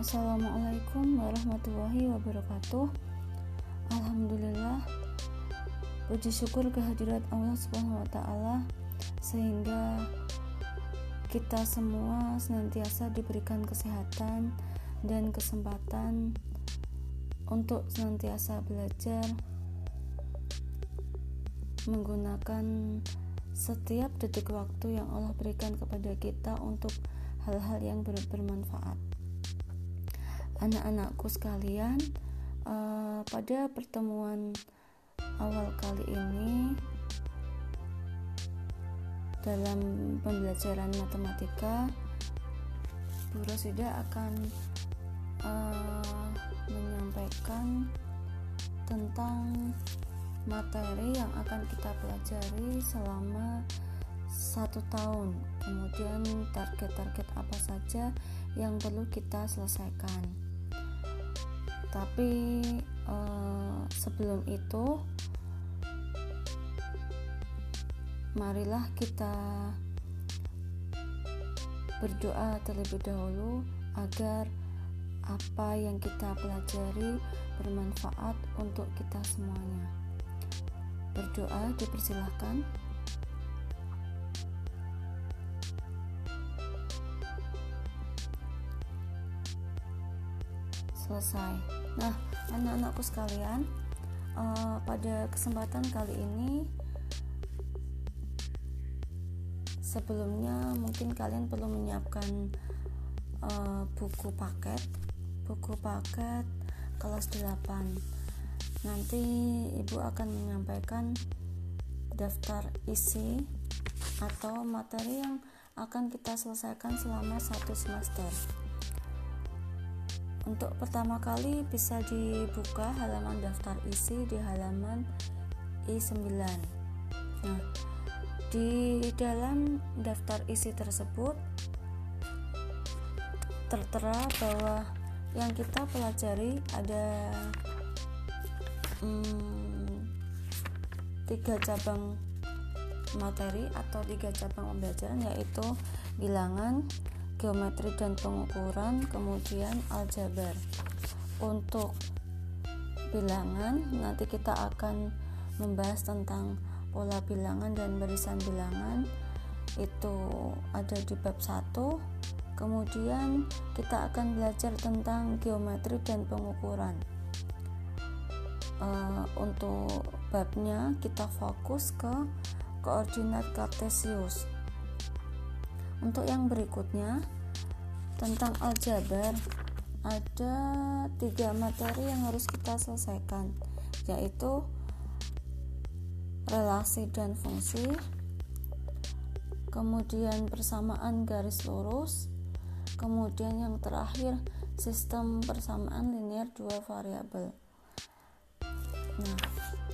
Assalamualaikum warahmatullahi wabarakatuh Alhamdulillah Puji syukur kehadirat Allah subhanahu wa ta'ala Sehingga kita semua senantiasa diberikan kesehatan dan kesempatan untuk senantiasa belajar menggunakan setiap detik waktu yang Allah berikan kepada kita untuk hal-hal yang ber bermanfaat. Anak-anakku sekalian, uh, pada pertemuan awal kali ini dalam pembelajaran matematika Bu Rosida akan uh, menyampaikan tentang materi yang akan kita pelajari selama satu tahun. Kemudian target-target apa saja yang perlu kita selesaikan tapi uh, sebelum itu marilah kita berdoa terlebih dahulu agar apa yang kita pelajari bermanfaat untuk kita semuanya. Berdoa dipersilahkan. Selesai. Nah, anak-anakku sekalian, uh, pada kesempatan kali ini sebelumnya mungkin kalian perlu menyiapkan uh, buku paket buku paket kelas 8 nanti ibu akan menyampaikan daftar isi atau materi yang akan kita selesaikan selama satu semester untuk pertama kali bisa dibuka halaman daftar isi di halaman I9 nah di dalam daftar isi tersebut tertera bahwa yang kita pelajari ada hmm, tiga cabang materi atau tiga cabang pembelajaran yaitu bilangan, geometri dan pengukuran, kemudian aljabar. Untuk bilangan nanti kita akan membahas tentang pola bilangan dan barisan bilangan. Itu ada di bab 1 kemudian kita akan belajar tentang geometri dan pengukuran. Uh, untuk babnya kita fokus ke koordinat kartesius untuk yang berikutnya tentang aljabar ada tiga materi yang harus kita selesaikan yaitu relasi dan fungsi kemudian persamaan garis lurus kemudian yang terakhir sistem persamaan linear dua variabel. Nah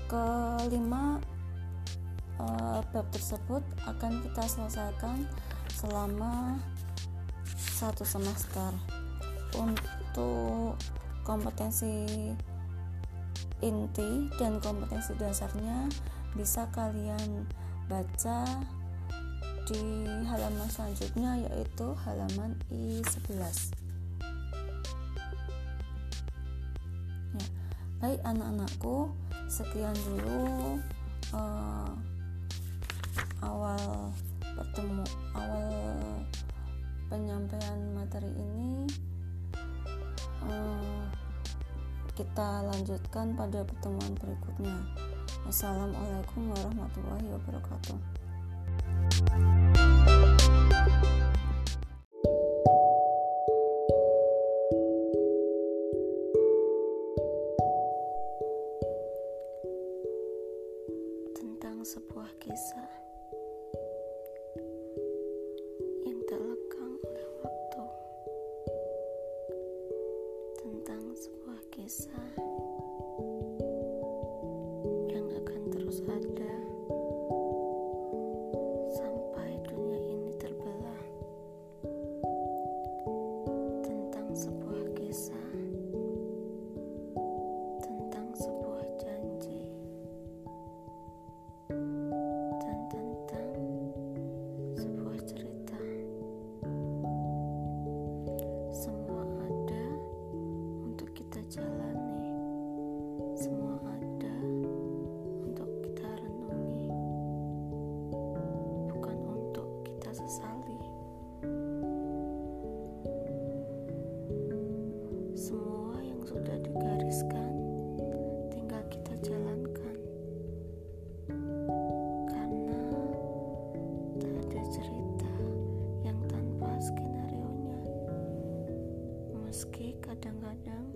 kelima uh, bab tersebut akan kita selesaikan selama satu semester. Untuk kompetensi inti dan kompetensi dasarnya bisa kalian baca di halaman selanjutnya yaitu halaman I11 ya, baik anak-anakku sekian dulu uh, awal bertemu awal penyampaian materi ini uh, kita lanjutkan pada pertemuan berikutnya Wassalamualaikum warahmatullahi wabarakatuh. Tentang sebuah kisah Tentang sebuah kisah semua ada tinggal kita jalankan karena tak ada cerita yang tanpa skenario nya meski kadang-kadang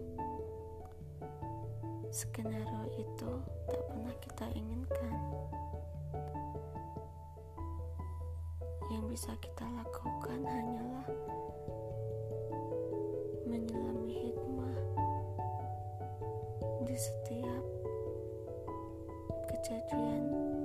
skenario itu tak pernah kita inginkan yang bisa kita lakukan hanyalah menyelami hidup setiap kejadian